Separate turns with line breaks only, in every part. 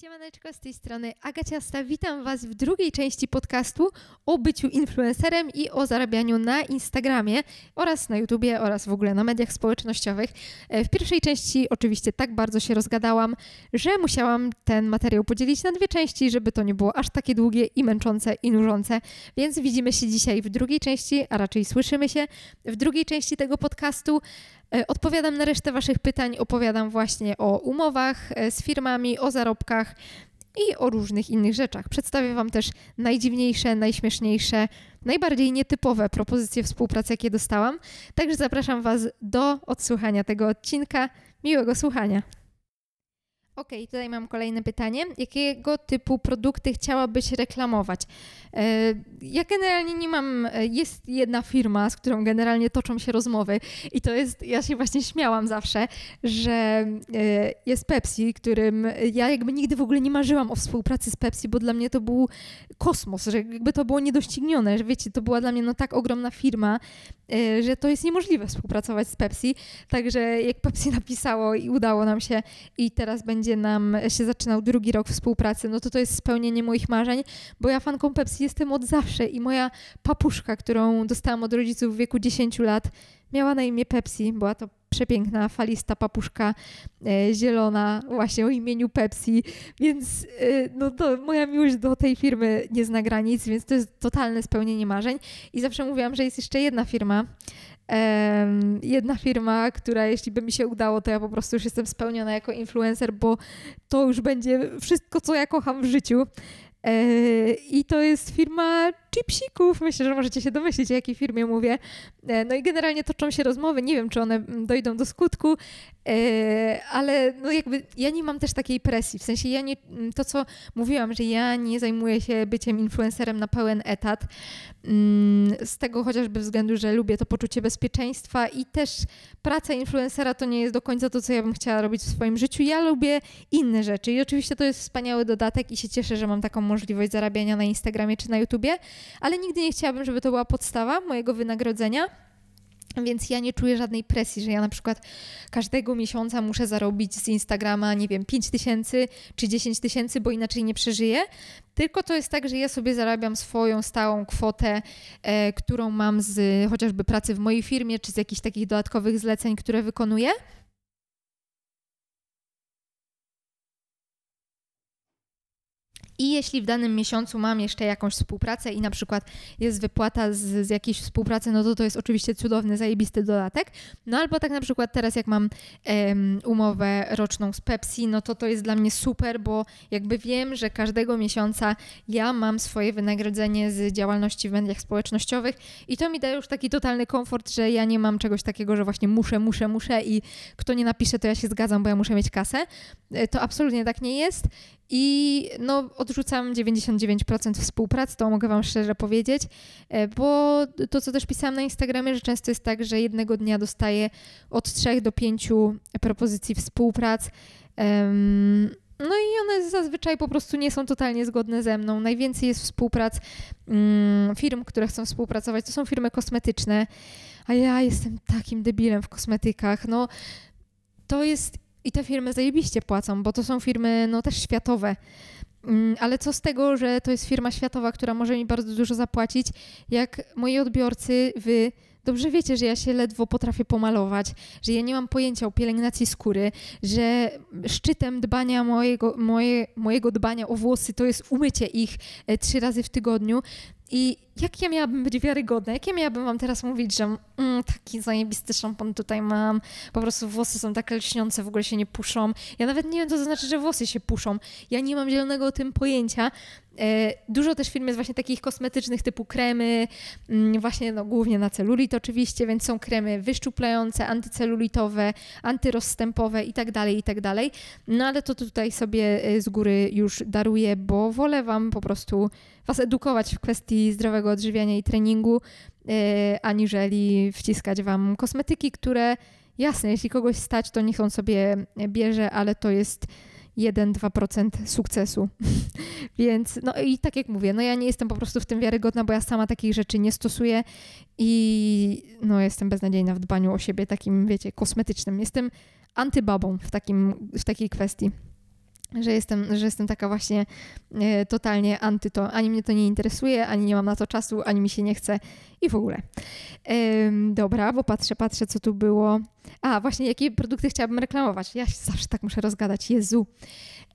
Siemaneczko, z tej strony Agaciasta. Witam Was w drugiej części podcastu o byciu influencerem i o zarabianiu na Instagramie oraz na YouTubie oraz w ogóle na mediach społecznościowych. E, w pierwszej części oczywiście tak bardzo się rozgadałam, że musiałam ten materiał podzielić na dwie części, żeby to nie było aż takie długie i męczące i nużące. Więc widzimy się dzisiaj w drugiej części, a raczej słyszymy się w drugiej części tego podcastu. E, odpowiadam na resztę Waszych pytań, opowiadam właśnie o umowach e, z firmami, o zarobkach i o różnych innych rzeczach. Przedstawię Wam też najdziwniejsze, najśmieszniejsze, najbardziej nietypowe propozycje współpracy, jakie dostałam. Także zapraszam Was do odsłuchania tego odcinka. Miłego słuchania. Okej, okay, tutaj mam kolejne pytanie. Jakiego typu produkty chciałabyś reklamować? E, ja generalnie nie mam, e, jest jedna firma, z którą generalnie toczą się rozmowy i to jest, ja się właśnie śmiałam zawsze, że e, jest Pepsi, którym ja jakby nigdy w ogóle nie marzyłam o współpracy z Pepsi, bo dla mnie to był kosmos, że jakby to było niedoścignione, że wiecie, to była dla mnie no tak ogromna firma, że to jest niemożliwe współpracować z Pepsi, także jak Pepsi napisało i udało nam się i teraz będzie nam się zaczynał drugi rok współpracy, no to to jest spełnienie moich marzeń, bo ja fanką Pepsi jestem od zawsze i moja papuszka, którą dostałam od rodziców w wieku 10 lat, miała na imię Pepsi. Była to przepiękna, falista papuszka e, zielona, właśnie o imieniu Pepsi, więc e, no to moja miłość do tej firmy nie zna granic, więc to jest totalne spełnienie marzeń. I zawsze mówiłam, że jest jeszcze jedna firma, jedna firma, która jeśli by mi się udało, to ja po prostu już jestem spełniona jako influencer, bo to już będzie wszystko, co ja kocham w życiu. E, I to jest firma chipsików. Myślę, że możecie się domyślić, o jakiej firmie mówię. E, no i generalnie toczą się rozmowy. Nie wiem, czy one dojdą do skutku, e, ale no jakby ja nie mam też takiej presji. W sensie ja nie, to co mówiłam, że ja nie zajmuję się byciem influencerem na pełen etat. Mm, z tego chociażby względu, że lubię to poczucie bezpieczeństwa i też praca influencera to nie jest do końca to, co ja bym chciała robić w swoim życiu. Ja lubię inne rzeczy i oczywiście to jest wspaniały dodatek i się cieszę, że mam taką możliwość zarabiania na Instagramie czy na YouTubie, ale nigdy nie chciałabym, żeby to była podstawa mojego wynagrodzenia. Więc ja nie czuję żadnej presji, że ja na przykład każdego miesiąca muszę zarobić z Instagrama, nie wiem, 5 tysięcy czy 10 tysięcy, bo inaczej nie przeżyję. Tylko to jest tak, że ja sobie zarabiam swoją stałą kwotę, e, którą mam z chociażby pracy w mojej firmie, czy z jakichś takich dodatkowych zleceń, które wykonuję. I jeśli w danym miesiącu mam jeszcze jakąś współpracę i na przykład jest wypłata z, z jakiejś współpracy, no to to jest oczywiście cudowny, zajebisty dodatek. No albo tak na przykład teraz jak mam um, umowę roczną z Pepsi, no to to jest dla mnie super, bo jakby wiem, że każdego miesiąca ja mam swoje wynagrodzenie z działalności w mediach społecznościowych i to mi daje już taki totalny komfort, że ja nie mam czegoś takiego, że właśnie muszę, muszę, muszę i kto nie napisze, to ja się zgadzam, bo ja muszę mieć kasę. E, to absolutnie tak nie jest i no, odrzucam 99% współpracy, to mogę Wam szczerze powiedzieć, e, bo to, co też pisałam na Instagramie, że często jest tak, że jednego dnia dostaję od 3 do 5 propozycji współprac. No i one zazwyczaj po prostu nie są totalnie zgodne ze mną. Najwięcej jest współprac mm, firm, które chcą współpracować. To są firmy kosmetyczne, a ja jestem takim debilem w kosmetykach. No, to jest i te firmy zajebiście płacą, bo to są firmy no też światowe. Mm, ale co z tego, że to jest firma światowa, która może mi bardzo dużo zapłacić, jak moi odbiorcy, wy dobrze wiecie, że ja się ledwo potrafię pomalować, że ja nie mam pojęcia o pielęgnacji skóry, że szczytem dbania mojego, moje, mojego dbania o włosy to jest umycie ich e, trzy razy w tygodniu. I jak ja miałabym być wiarygodna? Jak ja miałabym wam teraz mówić, że mm, taki zajebisty szampon tutaj mam, po prostu włosy są tak lśniące, w ogóle się nie puszą. Ja nawet nie wiem, co to znaczy, że włosy się puszą. Ja nie mam zielonego o tym pojęcia. E, dużo też firm jest właśnie takich kosmetycznych typu kremy, mm, właśnie no, głównie na celulit oczywiście, więc są kremy wyszczuplające, antycelulitowe, antyrozstępowe i tak dalej, i tak. No ale to tutaj sobie e, z góry już daruję, bo wolę wam po prostu was edukować w kwestii zdrowego odżywiania i treningu, e, aniżeli wciskać wam kosmetyki, które jasne, jeśli kogoś stać, to niech on sobie bierze, ale to jest 1-2% sukcesu. Więc, no i tak jak mówię, no ja nie jestem po prostu w tym wiarygodna, bo ja sama takich rzeczy nie stosuję i no jestem beznadziejna w dbaniu o siebie takim, wiecie, kosmetycznym. Jestem antybabą w, takim, w takiej kwestii. że jestem, że jestem taka właśnie e, totalnie anty to. Ani mnie to nie interesuje, ani nie mam na to czasu, ani mi się nie chce i w ogóle. E, dobra, bo patrzę, patrzę, co tu było. A, właśnie, jakie produkty chciałabym reklamować. Ja się zawsze tak muszę rozgadać. Jezu.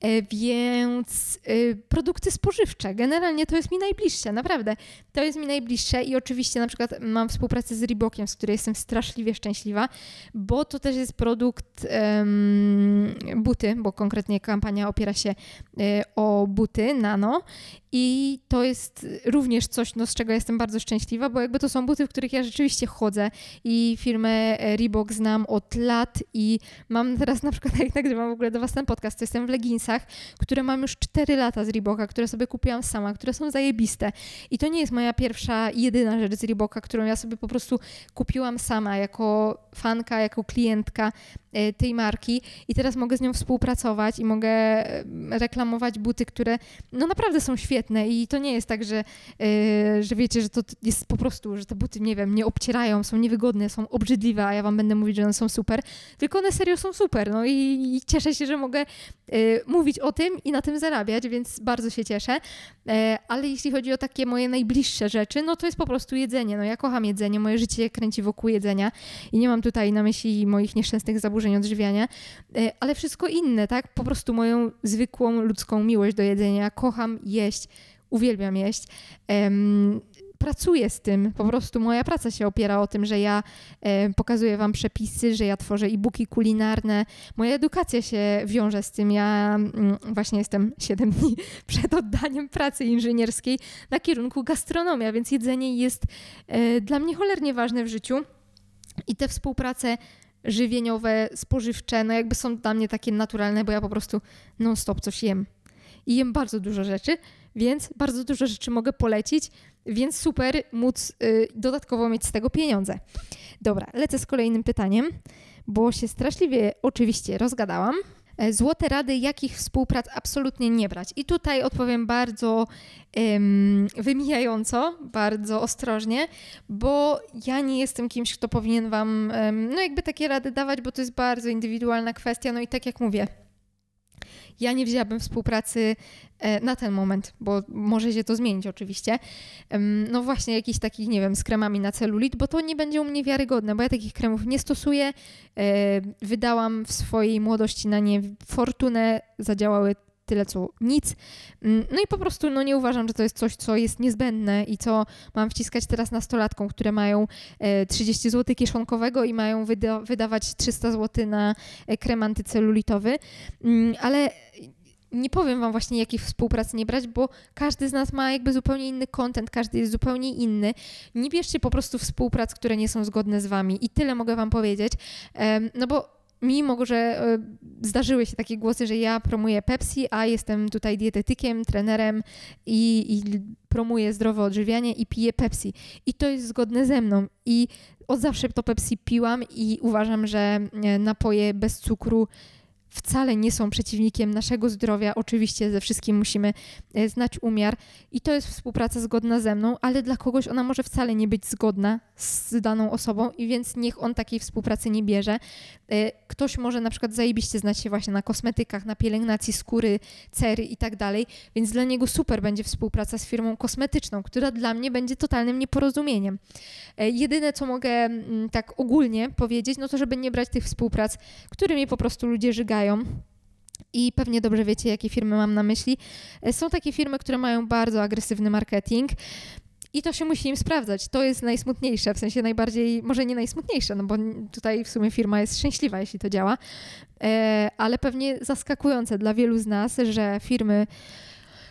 E, więc e, produkty spożywcze, generalnie to jest mi najbliższe, naprawdę. To jest mi najbliższe i oczywiście na przykład mam współpracę z Reebokiem, z której jestem straszliwie szczęśliwa, bo to też jest produkt buty, bo konkretnie kampania opiera się e, o buty nano i to jest również coś, no, z czego jestem bardzo szczęśliwa, bo jakby to są buty, w których ja rzeczywiście chodzę i firmę Reebok znam od lat i mam teraz na przykład, jak nagrywam w ogóle do Was ten podcast, to jestem w leginsach, które mam już 4 lata z Reeboka, które sobie kupiłam sama, które są zajebiste. I to nie jest moja pierwsza, jedyna rzecz z Reeboka, którą ja sobie po prostu kupiłam sama jako fanka, jako klientka e, tej marki i teraz mogę z nią współpracować i mogę e, reklamować buty, które no naprawdę są świetne i to nie jest tak, że, e, że wiecie, że to jest po prostu, że te buty, nie wiem, nie obcierają, są niewygodne, są obrzydliwe, a ja wam będę mówić, że one są super, tylko one serio są super, no i, i cieszę się, że mogę mówić o tym i na tym zarabiać, więc bardzo się cieszę, ale jeśli chodzi o takie moje najbliższe rzeczy, no to jest po prostu jedzenie, no ja kocham jedzenie, moje życie kręci wokół jedzenia i nie mam tutaj na myśli moich nieszczęsnych zaburzeń odżywiania, e, ale wszystko inne, tak? Po prostu moją zwykłą ludzką miłość do jedzenia. Kocham jeść, uwielbiam jeść. Pracuję z tym. Po prostu moja praca się opiera o tym, że ja e, pokazuję Wam przepisy, że ja tworzę e-booki kulinarne. Moja edukacja się wiąże z tym. Ja mm, właśnie jestem 7 dni przed oddaniem pracy inżynierskiej na kierunku gastronomia, więc jedzenie jest e, dla mnie cholernie ważne w życiu. I te współprace żywieniowe, spożywcze, no jakby są dla mnie takie naturalne, bo ja po prostu non-stop coś jem. I jem bardzo dużo rzeczy, więc bardzo dużo rzeczy mogę polecić, więc super móc y, dodatkowo mieć z tego pieniądze. Dobra, lecę z kolejnym pytaniem, bo się straszliwie oczywiście rozgadałam. E, złote rady, jakich współprac absolutnie nie brać. I tutaj odpowiem bardzo um, wymijająco, bardzo ostrożnie, bo ja nie jestem kimś, kto powinien Wam, um, no jakby takie rady dawać, bo to jest bardzo indywidualna kwestia. No i tak jak mówię, ja nie wzięłabym współpracy e, na ten moment, bo może się to zmienić oczywiście. No właśnie jakiś takich, nie wiem, z kremami na celulit, bo to nie będzie u mnie wiarygodne, bo ja takich kremów nie stosuję. E, wydałam w swojej młodości na nie fortunę, zadziałały tyle co nic. Mm, no i po prostu no, nie uważam, że to jest coś, co jest niezbędne i co mam wciskać teraz nastolatkom, które mają 30 e, zł kieszonkowego i mają wyda wydawać 300 zł na e, krem antycelulitowy. Mm, ale nie powiem Wam właśnie, jakich współpracy nie brać, bo każdy z nas ma jakby zupełnie inny content, każdy jest zupełnie inny. Nie bierzcie po prostu współprac, które nie są zgodne z Wami i tyle mogę Wam powiedzieć. No bo mimo że e, zdarzyły się takie głosy, że ja promuję Pepsi, a jestem tutaj dietetykiem, trenerem i, i promuję zdrowe odżywianie i piję Pepsi. I to jest zgodne ze mną. I od zawsze to Pepsi piłam i uważam, że e, napoje bez cukru wcale nie są przeciwnikiem naszego zdrowia. Oczywiście ze wszystkim musimy e, znać umiar i to jest współpraca zgodna ze mną, ale dla kogoś ona może wcale nie być zgodna z daną osobą i więc niech on takiej współpracy nie bierze. E, ktoś może na przykład zajebiście znać się właśnie na kosmetykach, na pielęgnacji skóry, cery i tak dalej, więc dla niego super będzie współpraca z firmą kosmetyczną, która dla mnie będzie totalnym nieporozumieniem. E, jedyne, co mogę mm, tak ogólnie powiedzieć, no to żeby nie brać tych współprac, którymi po prostu ludzie żygają. I pewnie dobrze wiecie, jakie firmy mam na myśli. E, są takie firmy, które mają bardzo agresywny marketing. I to się musi im sprawdzać. To jest najsmutniejsze, w sensie najbardziej, może nie najsmutniejsze, no bo tutaj w sumie firma jest szczęśliwa, jeśli to działa, e, ale pewnie zaskakujące dla wielu z nas, że firmy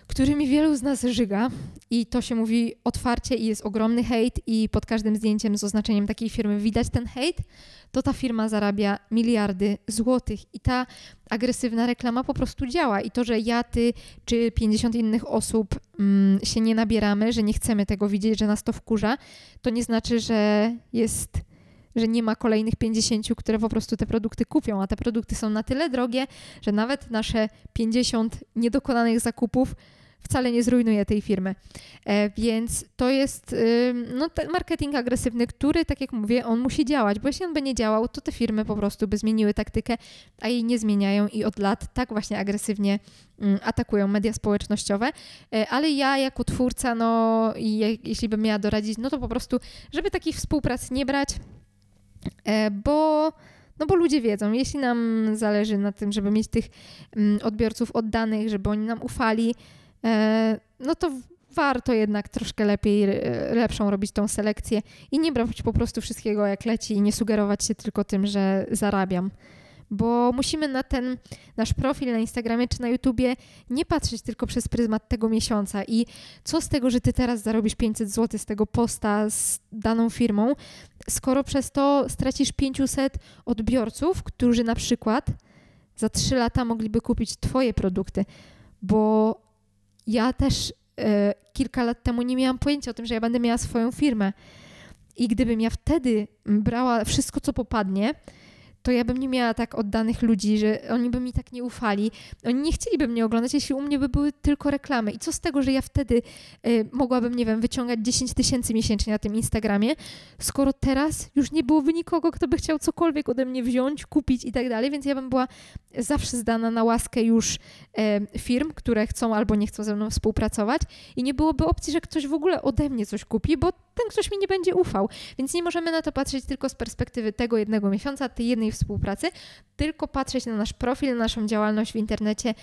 którymi wielu z nas żyga i to się mówi otwarcie i jest ogromny hejt i pod każdym zdjęciem z oznaczeniem takiej firmy widać ten hejt, to ta firma zarabia miliardy złotych i ta agresywna reklama po prostu działa. I to, że ja, ty czy 50 innych osób mm, się nie nabieramy, że nie chcemy tego widzieć, że nas to wkurza, to nie znaczy, że jest że nie ma kolejnych 50, które po prostu te produkty kupią, a te produkty są na tyle drogie, że nawet nasze 50 niedokonanych zakupów wcale nie zrujnuje tej firmy. E, więc to jest no, marketing agresywny, który, tak jak mówię, on musi działać, bo jeśli on by nie działał, to te firmy po prostu by zmieniły taktykę, a jej nie zmieniają i od lat tak właśnie agresywnie mm, atakują media społecznościowe. E, ale ja jako twórca, no i jeśli bym miała doradzić, no to po prostu, żeby takich współprac nie brać, e, bo no bo ludzie wiedzą, jeśli nam zależy na tym, żeby mieć tych mm, odbiorców oddanych, żeby oni nam ufali, no to warto jednak troszkę lepiej, e, lepszą robić tą selekcję i nie brać po prostu wszystkiego jak leci i nie sugerować się tylko tym, że zarabiam. Bo musimy na ten nasz profil na Instagramie czy na YouTubie nie patrzeć tylko przez pryzmat tego miesiąca i co z tego, że ty teraz zarobisz 500 zł z tego posta z daną firmą, skoro przez to stracisz 500 odbiorców, którzy na przykład za 3 lata mogliby kupić twoje produkty, bo ja też e, kilka lat temu nie miałam pojęcia o tym, że ja będę miała swoją firmę. I gdybym ja wtedy brała wszystko, co popadnie, to ja bym nie miała tak oddanych ludzi, że oni by mi tak nie ufali. Oni nie chcieliby mnie oglądać, jeśli u mnie by były tylko reklamy. I co z tego, że ja wtedy y, mogłabym, nie wiem, wyciągać 10 tysięcy miesięcznie na tym Instagramie, skoro teraz już nie byłoby nikogo, kto by chciał cokolwiek ode mnie wziąć, kupić i tak dalej, więc ja bym była zawsze zdana na łaskę już y, firm, które chcą albo nie chcą ze mną współpracować i nie byłoby opcji, że ktoś w ogóle ode mnie coś kupi, bo ten ktoś mi nie będzie ufał. Więc nie możemy na to patrzeć tylko z perspektywy tego jednego miesiąca, tej jednej współpracy, tylko patrzeć na nasz profil, na naszą działalność w internecie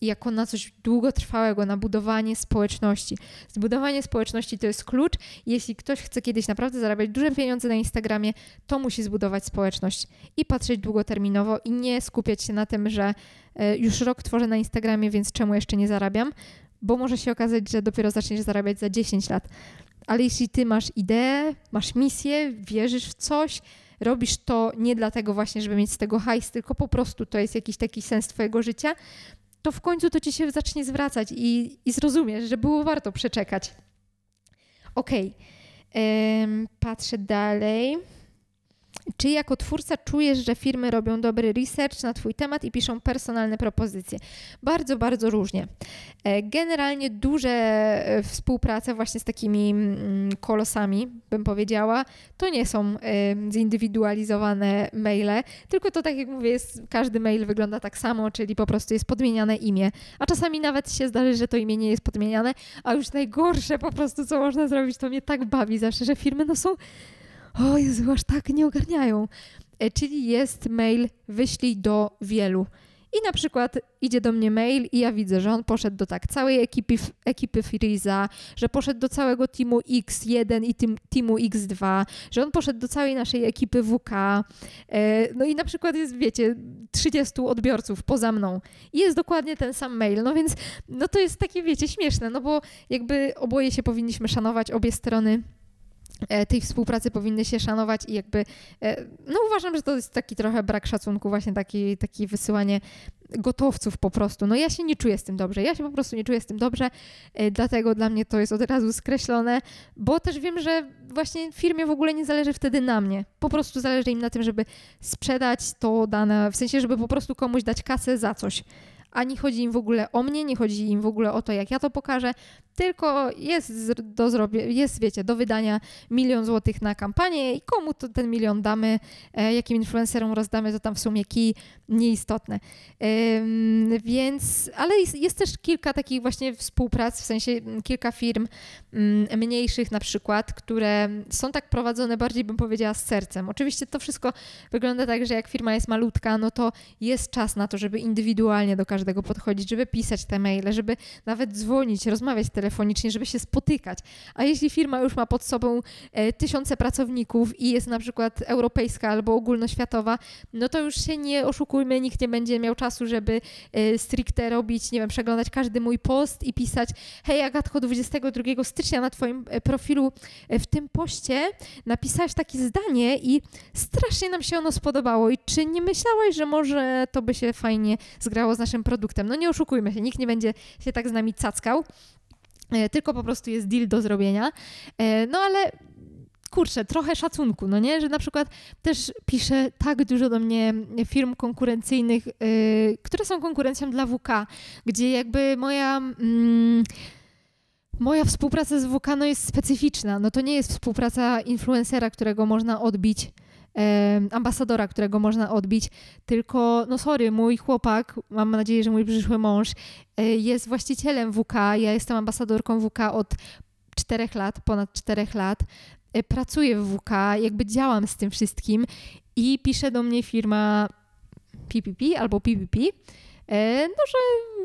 jako na coś długotrwałego, na budowanie społeczności. Zbudowanie społeczności to jest klucz. Jeśli ktoś chce kiedyś naprawdę zarabiać duże pieniądze na Instagramie, to musi zbudować społeczność i patrzeć długoterminowo i nie skupiać się na tym, że e, już rok tworzę na Instagramie, więc czemu jeszcze nie zarabiam? Bo może się okazać, że dopiero zaczniesz zarabiać za 10 lat. Ale jeśli ty masz ideę, masz misję, wierzysz w coś, robisz to nie dlatego właśnie, żeby mieć z tego hajs, tylko po prostu to jest jakiś taki sens twojego życia, to w końcu to ci się zacznie zwracać i, i zrozumiesz, że było warto przeczekać. Okej, okay. patrzę dalej. Czy jako twórca czujesz, że firmy robią dobry research na Twój temat i piszą personalne propozycje? Bardzo, bardzo różnie. E, generalnie duże e, współprace właśnie z takimi mm, kolosami, bym powiedziała, to nie są zindywidualizowane maile, tylko to tak jak mówię, jest, każdy mail wygląda tak samo, czyli po prostu jest podmieniane imię, a czasami nawet się zdarzy, że to imię nie jest podmieniane, a już najgorsze po prostu, co można zrobić, to mnie tak bawi zawsze, że firmy no są o Jezu, aż tak nie ogarniają. E, czyli jest mail wyślij do wielu. I na przykład idzie do mnie mail i ja widzę, że on poszedł do tak całej ekipy, ekipy Freeza, że poszedł do całego teamu X1 i team, teamu X2, że on poszedł do całej naszej ekipy WK. E, no i na przykład jest, wiecie, 30 odbiorców poza mną. I jest dokładnie ten sam mail. No więc no to jest takie, wiecie, śmieszne, no bo jakby oboje się powinniśmy szanować, obie strony tej współpracy powinny się szanować i jakby, e, no uważam, że to jest taki trochę brak szacunku, właśnie taki, taki wysyłanie gotowców po prostu. No ja się nie czuję z tym dobrze, ja się po prostu nie czuję z tym dobrze, e, dlatego dla mnie to jest od razu skreślone, bo też wiem, że właśnie firmie w ogóle nie zależy wtedy na mnie. Po prostu zależy im na tym, żeby sprzedać to dane, w sensie, żeby po prostu komuś dać kasę za coś ani chodzi im w ogóle o mnie, nie chodzi im w ogóle o to, jak ja to pokażę, tylko jest do zrobię, jest, wiecie, do wydania milion złotych na kampanię i komu to ten milion damy, e, jakim influencerom rozdamy, to tam w sumie kij nieistotne. więc, ale jest, jest, też kilka takich właśnie współprac, w sensie kilka firm mniejszych na przykład, które są tak prowadzone bardziej bym powiedziała z sercem. Oczywiście to wszystko wygląda tak, że jak firma jest malutka, no to jest czas na to, żeby indywidualnie do każdego podchodzić, żeby pisać te maile, żeby nawet dzwonić, rozmawiać telefonicznie, żeby się spotykać. A jeśli firma już ma pod sobą e, tysiące pracowników i jest na przykład europejska albo ogólnoświatowa, no to już się nie oszukujmy, nikt nie będzie miał czasu, żeby e, stricte robić, nie wiem, przeglądać każdy mój post i pisać hej Agatko, 22 stycznia na twoim e, profilu w tym poście napisałaś takie zdanie i strasznie nam się ono spodobało i czy nie myślałaś, że może to by się fajnie zgrało z naszym produktem? No nie oszukujmy się, nikt nie będzie się tak z nami cackał. E, tylko po prostu jest deal do zrobienia. E, no ale kurczę, trochę szacunku, no nie? Że na przykład też pisze tak dużo do mnie firm konkurencyjnych, yy, które są konkurencją dla WK, gdzie jakby moja... Mm, Moja współpraca z WK no jest specyficzna. No to nie jest współpraca influencera, którego można odbić, e, ambasadora, którego można odbić, tylko, no sorry, mój chłopak, mam nadzieję, że mój przyszły mąż, e, jest właścicielem WK, ja jestem ambasadorką WK od czterech lat, ponad czterech lat. E, pracuję w WK, jakby działam z tym wszystkim i pisze do mnie firma PPP albo PPP, no, że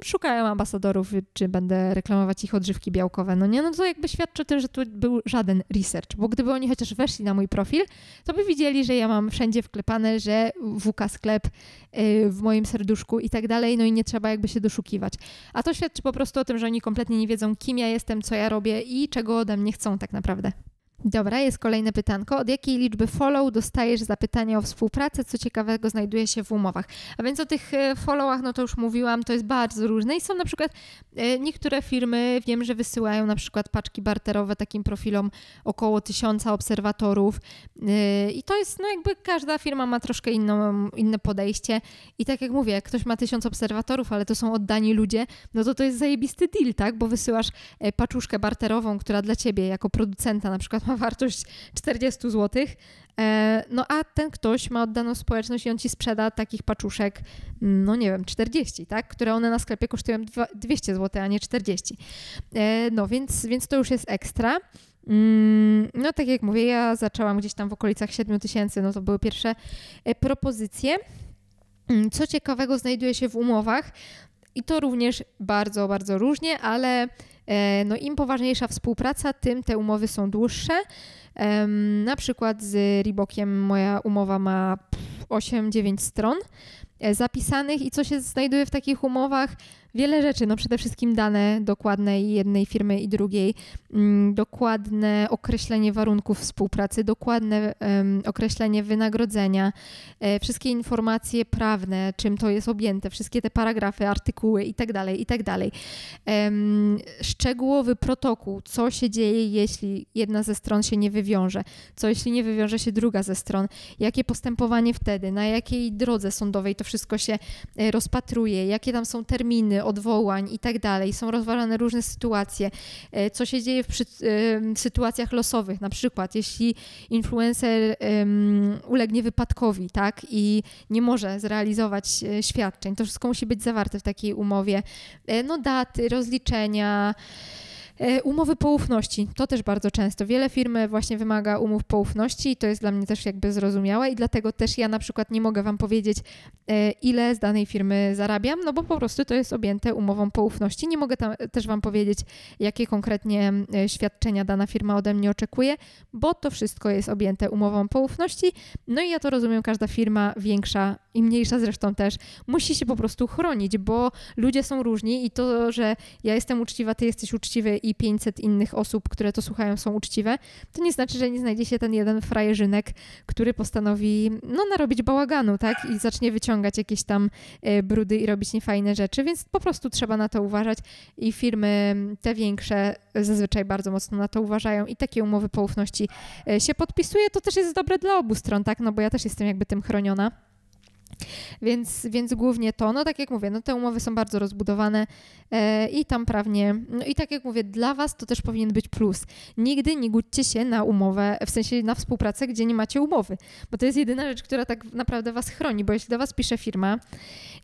szukają ambasadorów, czy będę reklamować ich odżywki białkowe. No nie, no to jakby świadczy tym, że tu był żaden research, bo gdyby oni chociaż weszli na mój profil, to by widzieli, że ja mam wszędzie wklepane, że WK sklep e, w moim serduszku i tak dalej, no i nie trzeba jakby się doszukiwać. A to świadczy po prostu o tym, że oni kompletnie nie wiedzą, kim ja jestem, co ja robię i czego ode mnie chcą tak naprawdę. Dobra, jest kolejne pytanko. Od jakiej liczby follow dostajesz zapytania o współpracę? Co ciekawego znajduje się w umowach? A więc o tych e, followach, no to już mówiłam, to jest bardzo różne i są na przykład e, niektóre firmy, wiem, że wysyłają na przykład paczki barterowe takim profilom około tysiąca obserwatorów e, i to jest, no jakby każda firma ma troszkę inną, inne podejście i tak jak mówię, jak ktoś ma tysiąc obserwatorów, ale to są oddani ludzie, no to to jest zajebisty deal, tak? Bo wysyłasz paczuszkę barterową, która dla ciebie jako producenta na przykład ma wartość 40 zł. E, no a ten ktoś ma oddaną społeczność i on ci sprzeda takich paczuszek, no nie wiem, 40, tak? Które one na sklepie kosztują 200 zł, a nie 40. E, no więc, więc to już jest ekstra. Mm, no tak jak mówię, ja zaczęłam gdzieś tam w okolicach 7 tysięcy, no to były pierwsze e, propozycje. Mm, co ciekawego znajduje się w umowach i to również bardzo, bardzo różnie, ale no im poważniejsza współpraca, tym te umowy są dłuższe. Na przykład z Reebokiem moja umowa ma 8-9 stron e, zapisanych i co się znajduje w takich umowach? Wiele rzeczy, no przede wszystkim dane dokładne jednej firmy i drugiej, mm, dokładne określenie warunków współpracy, dokładne określenie wynagrodzenia, e, wszystkie informacje prawne, czym to jest objęte, wszystkie te paragrafy, artykuły itd., tak itd. Tak szczegółowy protokół, co się dzieje, jeśli jedna ze stron się nie wywiąże, co jeśli nie wywiąże się druga ze stron, jakie postępowanie wtedy, na jakiej drodze sądowej to wszystko się e, rozpatruje, jakie tam są terminy, odwołań i tak dalej. Są rozważane różne sytuacje. E, co się dzieje w przy, sytuacjach losowych, na przykład jeśli influencer um, ulegnie wypadkowi, tak, i nie może zrealizować e, świadczeń, to wszystko musi być zawarte w takiej umowie. E, no daty, rozliczenia, umowy poufności, to też bardzo często. Wiele firm właśnie wymaga umów poufności i to jest dla mnie też jakby zrozumiałe i dlatego też ja na przykład nie mogę Wam powiedzieć, e, ile z danej firmy zarabiam, no bo po prostu to jest objęte umową poufności. Nie mogę tam też Wam powiedzieć, jakie konkretnie e, świadczenia dana firma ode mnie oczekuje, bo to wszystko jest objęte umową poufności. No i ja to rozumiem, każda firma większa i mniejsza zresztą też musi się po prostu chronić, bo ludzie są różni i to, że ja jestem uczciwa, ty jesteś uczciwy i 500 innych osób, które to słuchają, są uczciwe, to nie znaczy, że nie znajdzie się ten jeden frajerzynek, który postanowi no, narobić bałaganu, tak? I zacznie wyciągać jakieś tam e, brudy i robić niefajne rzeczy, więc po prostu trzeba na to uważać i firmy te większe zazwyczaj bardzo mocno na to uważają i takie umowy poufności e, się podpisuje. To też jest dobre dla obu stron, tak? No bo ja też jestem jakby tym chroniona. Więc, więc głównie to, no tak jak mówię, no te umowy są bardzo rozbudowane e, i tam prawnie, no i tak jak mówię, dla Was to też powinien być plus. Nigdy nie gódźcie się na umowę, w sensie na współpracę, gdzie nie macie umowy, bo to jest jedyna rzecz, która tak naprawdę Was chroni, bo jeśli do Was pisze firma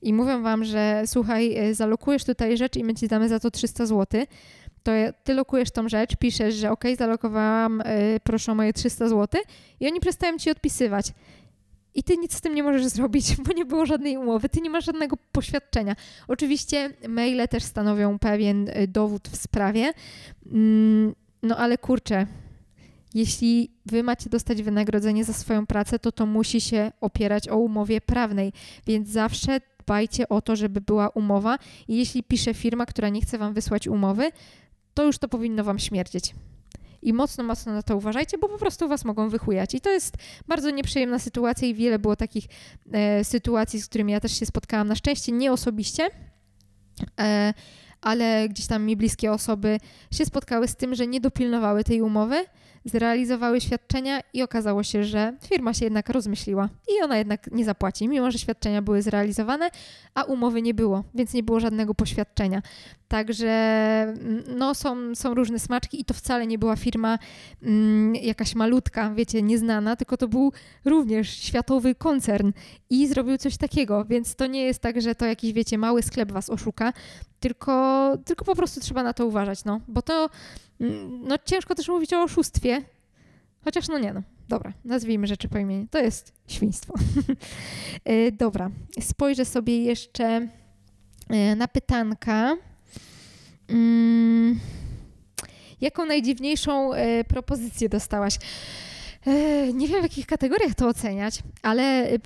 i mówią Wam, że słuchaj, e, zalokujesz tutaj rzecz i my Ci damy za to 300 zł, to ty lokujesz tą rzecz, piszesz, że ok, zalokowałam, yy, proszę o moje 300 zł i oni przestają ci odpisywać i ty nic z tym nie możesz zrobić, bo nie było żadnej umowy, ty nie masz żadnego poświadczenia. Oczywiście maile też stanowią pewien y, dowód w sprawie, mm, no ale kurczę, jeśli wy macie dostać wynagrodzenie za swoją pracę, to to musi się opierać o umowie prawnej, więc zawsze dbajcie o to, żeby była umowa. I jeśli pisze firma, która nie chce wam wysłać umowy, to już to powinno wam śmierdzieć i mocno, mocno na to uważajcie, bo po prostu was mogą wychujać. I to jest bardzo nieprzyjemna sytuacja i wiele było takich e, sytuacji, z którymi ja też się spotkałam. Na szczęście nie osobiście, e, ale gdzieś tam mi bliskie osoby się spotkały z tym, że nie dopilnowały tej umowy, zrealizowały świadczenia i okazało się, że firma się jednak rozmyśliła i ona jednak nie zapłaci, mimo że świadczenia były zrealizowane, a umowy nie było, więc nie było żadnego poświadczenia. Także mm, no, są, są różne smaczki i to wcale nie była firma mm, jakaś malutka, wiecie, nieznana, tylko to był również światowy koncern i zrobił coś takiego, więc to nie jest tak, że to jakiś, wiecie, mały sklep was oszuka, tylko, tylko po prostu trzeba na to uważać, no, bo to mm, no, ciężko też mówić o oszustwie, chociaż no nie, no. Dobra, nazwijmy rzeczy po imieniu. To jest świństwo. E, dobra, spojrzę sobie jeszcze e, na pytanka. Mm, jaką najdziwniejszą e, propozycję dostałaś? E, nie wiem, w jakich kategoriach to oceniać, ale e,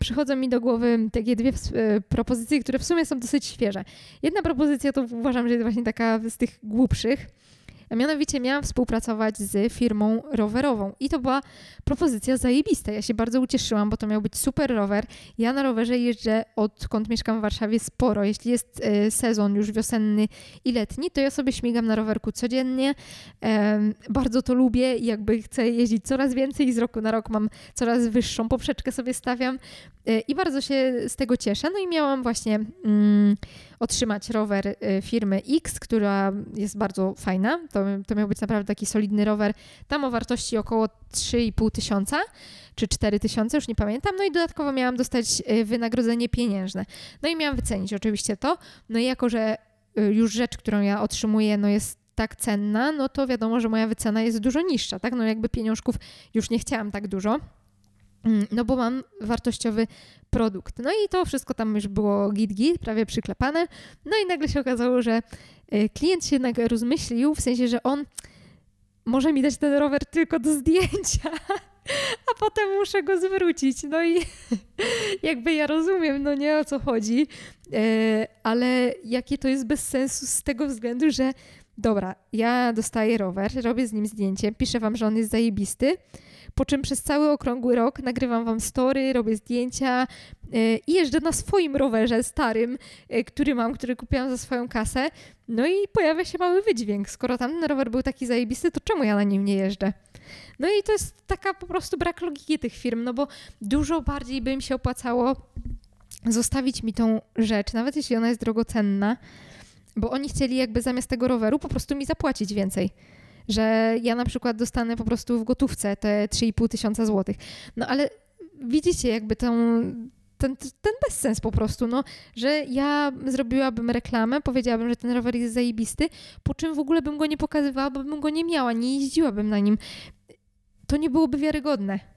przychodzą mi do głowy takie dwie e, propozycje, które w sumie są dosyć świeże. Jedna propozycja to uważam, że jest właśnie taka z tych głupszych mianowicie miałam współpracować z firmą rowerową i to była propozycja zajebista. Ja się bardzo ucieszyłam, bo to miał być super rower. Ja na rowerze jeżdżę odkąd mieszkam w Warszawie sporo. Jeśli jest e, sezon już wiosenny i letni, to ja sobie śmigam na rowerku codziennie. Bardzo to lubię i jakby chcę jeździć coraz więcej z roku na rok mam coraz wyższą poprzeczkę sobie stawiam e, i bardzo się z tego cieszę. No i miałam właśnie mm, otrzymać rower y, firmy X, która jest bardzo fajna. To, to miał być naprawdę taki solidny rower. Tam o wartości około 3,5 tysiąca czy 4 tysiące, już nie pamiętam. No i dodatkowo miałam dostać y, wynagrodzenie pieniężne. No i miałam wycenić oczywiście to. No i jako, że y, już rzecz, którą ja otrzymuję, no jest tak cenna, no to wiadomo, że moja wycena jest dużo niższa, tak? No jakby pieniążków już nie chciałam tak dużo. Mm, no bo mam wartościowy produkt. No i to wszystko tam już było git-git, prawie przyklepane. No i nagle się okazało, że y, klient się jednak rozmyślił, w sensie, że on może mi dać ten rower tylko do zdjęcia, a potem muszę go zwrócić. No i jakby ja rozumiem, no nie o co chodzi, y, ale jakie to jest bez sensu z tego względu, że dobra, ja dostaję rower, robię z nim zdjęcie, piszę wam, że on jest zajebisty, po czym przez cały okrągły rok nagrywam wam story, robię zdjęcia yy, i jeżdżę na swoim rowerze starym, yy, który mam, który kupiłam za swoją kasę. No i pojawia się mały wydźwięk. Skoro tamten rower był taki zajebisty, to czemu ja na nim nie jeżdżę? No i to jest taka po prostu brak logiki tych firm, no bo dużo bardziej by im się opłacało zostawić mi tą rzecz, nawet jeśli ona jest drogocenna, bo oni chcieli jakby zamiast tego roweru po prostu mi zapłacić więcej że ja na przykład dostanę po prostu w gotówce te 3,5 tysiąca złotych. No ale widzicie jakby tą, ten, ten bezsens po prostu, no, że ja zrobiłabym reklamę, powiedziałabym, że ten rower jest zajebisty, po czym w ogóle bym go nie pokazywała, bo bym go nie miała, nie jeździłabym na nim. To nie byłoby wiarygodne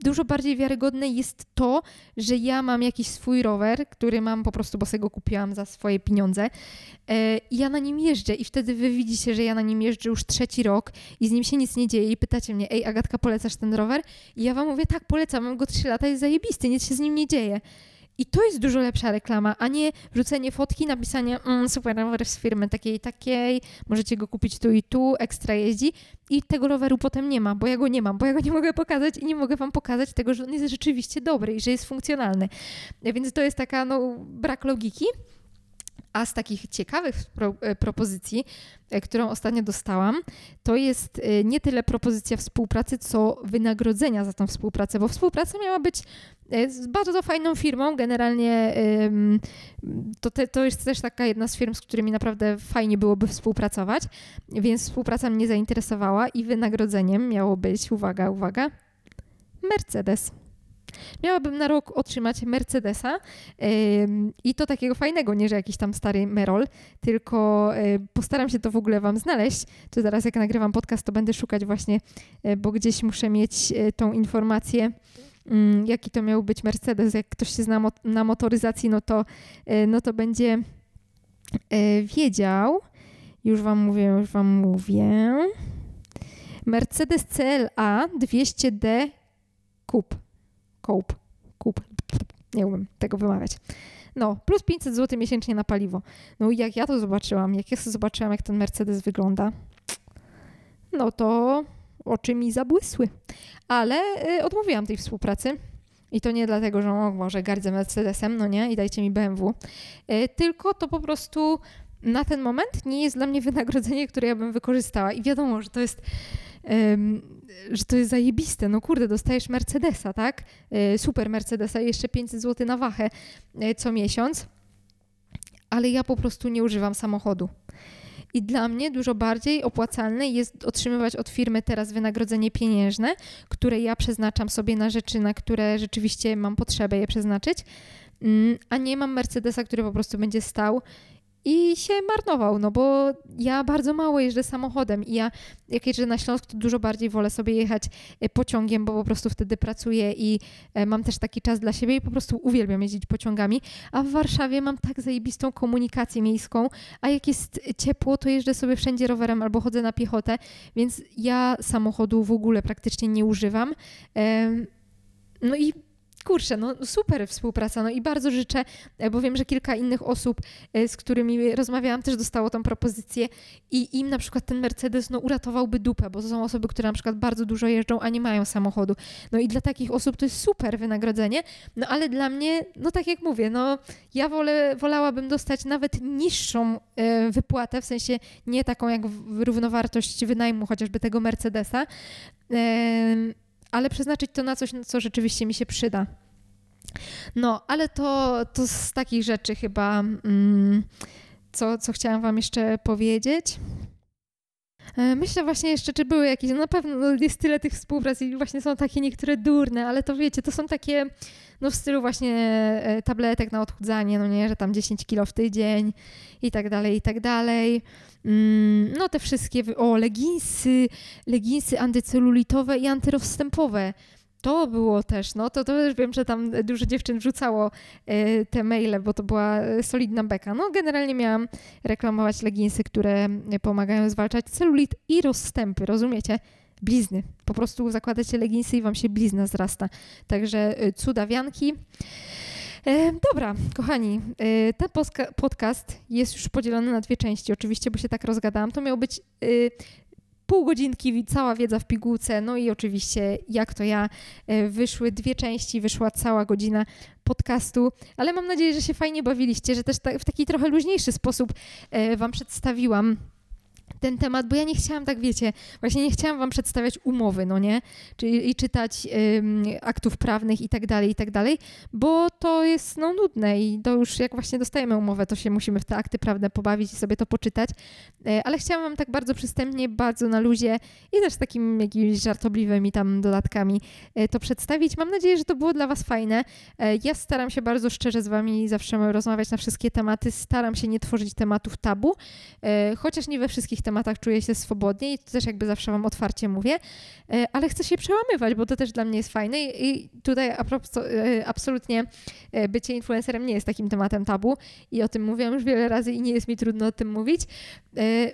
dużo bardziej wiarygodne jest to, że ja mam jakiś swój rower, który mam po prostu, bo sobie go kupiłam za swoje pieniądze e, i ja na nim jeżdżę i wtedy wy widzicie, że ja na nim jeżdżę już trzeci rok i z nim się nic nie dzieje i pytacie mnie, ej Agatka, polecasz ten rower? I ja wam mówię, tak, polecam, mam go trzy lata, jest zajebisty, nic się z nim nie dzieje. I to jest dużo lepsza reklama, a nie wrzucenie fotki, napisanie mm, super rower z firmy takiej takiej, możecie go kupić tu i tu, ekstra jeździ i tego roweru potem nie ma, bo ja go nie mam, bo ja go nie mogę pokazać i nie mogę wam pokazać tego, że on jest rzeczywiście dobry i że jest funkcjonalny. Więc to jest taka no, brak logiki. A z takich ciekawych pro, e, propozycji, e, którą ostatnio dostałam, to jest e, nie tyle propozycja współpracy, co wynagrodzenia za tą współpracę, bo współpraca miała być z bardzo fajną firmą. Generalnie to, te, to jest też taka jedna z firm, z którymi naprawdę fajnie byłoby współpracować, więc współpraca mnie zainteresowała i wynagrodzeniem miało być, uwaga, uwaga, Mercedes. Miałabym na rok otrzymać Mercedesa i to takiego fajnego, nie że jakiś tam stary Merol, tylko postaram się to w ogóle Wam znaleźć. To zaraz jak nagrywam podcast, to będę szukać właśnie, yy, bo gdzieś muszę mieć tą informację mm, jaki to miał być Mercedes. Jak ktoś się zna na motoryzacji, no to, no to będzie wiedział. Już wam mówię, już wam mówię. Mercedes CLA 200D Coupe. Coupe. Coupe. Nie umiem tego wymawiać. No, plus 500 zł miesięcznie na paliwo. No i jak ja to zobaczyłam, jak ja zobaczyłam, jak ten Mercedes wygląda, no to oczy mi zabłysły. Ale y, odmówiłam tej współpracy. I to nie dlatego, że o, może gardzę Mercedesem, no nie, i dajcie mi BMW. Y, tylko to po prostu na ten moment nie jest dla mnie wynagrodzenie, które ja bym wykorzystała. I wiadomo, że to jest że to jest zajebiste. No kurde, dostajesz Mercedesa, tak? E, super Mercedesa jeszcze 500 zł na wachę e, co miesiąc. Ale ja po prostu nie używam samochodu. I dla mnie dużo bardziej opłacalne jest otrzymywać od firmy teraz wynagrodzenie pieniężne, które ja przeznaczam sobie na rzeczy, na które rzeczywiście mam potrzebę je przeznaczyć, mm, a nie mam Mercedesa, który po prostu będzie stał i się marnował, no bo ja bardzo mało jeżdżę samochodem i ja jak jeżdżę na Śląsk, to dużo bardziej wolę sobie jechać e, pociągiem, bo po prostu wtedy pracuję i e, mam też taki czas dla siebie i po prostu uwielbiam jeździć pociągami, a w Warszawie mam tak zajebistą komunikację miejską, a jak jest ciepło, to jeżdżę sobie wszędzie rowerem albo chodzę na piechotę, więc ja samochodu w ogóle praktycznie nie używam. No i kurczę, no super współpraca, no i bardzo życzę, e, bo wiem, że kilka innych osób, e, z którymi rozmawiałam, też dostało tą propozycję i im na przykład ten Mercedes, no uratowałby dupę, bo to są osoby, które na przykład bardzo dużo jeżdżą, a nie mają samochodu. No i dla takich osób to jest super wynagrodzenie, no ale dla mnie, no tak jak mówię, no ja wolę, wolałabym dostać nawet niższą e, wypłatę, w sensie nie taką jak równowartość wynajmu chociażby tego Mercedesa, ale przeznaczyć to na coś, co rzeczywiście mi się przyda. No, ale to, to z takich rzeczy chyba, mm, co, co chciałam Wam jeszcze powiedzieć. E, myślę właśnie jeszcze, czy były jakieś, no na pewno no, jest tyle tych współprac i właśnie są takie niektóre durne, ale to wiecie, to są takie, no w stylu właśnie e, tabletek na odchudzanie, no nie, że tam 10 kilo w tydzień i tak dalej, i tak dalej. Mm, no te wszystkie, o leginsy, leginsy antycelulitowe i antyrozstępowe. To było też, no to, to też wiem, że tam dużo dziewczyn wrzucało y, te maile, bo to była solidna beka. No generalnie miałam reklamować leginsy, które pomagają zwalczać celulit i rozstępy, rozumiecie? Blizny. Po prostu zakładacie leginsy i wam się blizna zrasta. Także y, cudawianki. E, dobra, kochani, e, ten podcast jest już podzielony na dwie części, oczywiście, bo się tak rozgadałam. To miał być e, pół godzinki, cała wiedza w pigułce, no i oczywiście jak to ja, wyszły dwie części, wyszła cała godzina podcastu, ale mam nadzieję, że się fajnie bawiliście, że też w taki trochę luźniejszy sposób Wam przedstawiłam ten temat, bo ja nie chciałam, tak wiecie, właśnie nie chciałam wam przedstawiać umowy, no nie? Czyli i czytać ym, aktów prawnych i tak dalej, i tak dalej, bo to jest no nudne i to już jak właśnie dostajemy umowę, to się musimy w te akty prawne pobawić i sobie to poczytać, e, ale chciałam wam tak bardzo przystępnie, bardzo na luzie i też takim jakimiś żartobliwymi tam dodatkami e, to przedstawić. Mam nadzieję, że to było dla was fajne. E, ja staram się bardzo szczerze z wami zawsze rozmawiać na wszystkie tematy, staram się nie tworzyć tematów tabu, chociaż nie we wszystkich tematach tematach czuję się swobodnie i to też jakby zawsze Wam otwarcie mówię, e, ale chcę się przełamywać, bo to też dla mnie jest fajne i tutaj e, absolutnie e, bycie influencerem nie jest takim tematem tabu i o tym mówiłam już wiele razy i nie jest mi trudno o tym mówić.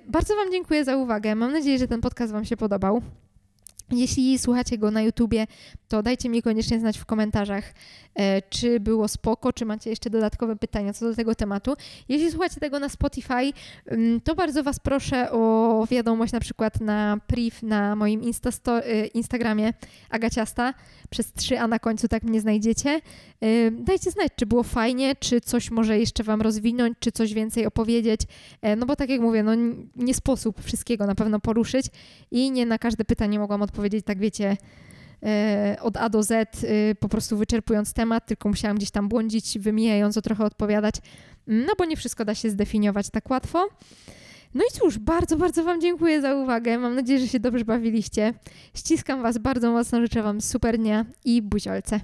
Bardzo Wam dziękuję za uwagę. Mam nadzieję, że ten podcast Wam się podobał. Jeśli słuchacie go na YouTubie, to dajcie mi koniecznie znać w komentarzach, e, czy było spoko, czy macie jeszcze dodatkowe pytania co do tego tematu. Jeśli słuchacie tego na Spotify, mm, to bardzo Was proszę o wiadomość na przykład na priv na moim e, Instagramie Agaciasta przez 3A na końcu, tak mnie znajdziecie. E, dajcie znać, czy było fajnie, czy coś może jeszcze Wam rozwinąć, czy coś więcej opowiedzieć, no bo tak jak mówię, no nie sposób wszystkiego na pewno poruszyć i nie na każde pytanie mogłam odpowiedzieć, tak wiecie, E, od A do Z, e, po prostu wyczerpując temat, tylko musiałam gdzieś tam błądzić, wymijająco trochę odpowiadać, no bo nie wszystko da się zdefiniować tak łatwo. No i cóż, bardzo, bardzo Wam dziękuję za uwagę. Mam nadzieję, że się dobrze bawiliście. Ściskam Was bardzo mocno, życzę Wam super dnia i buziolce.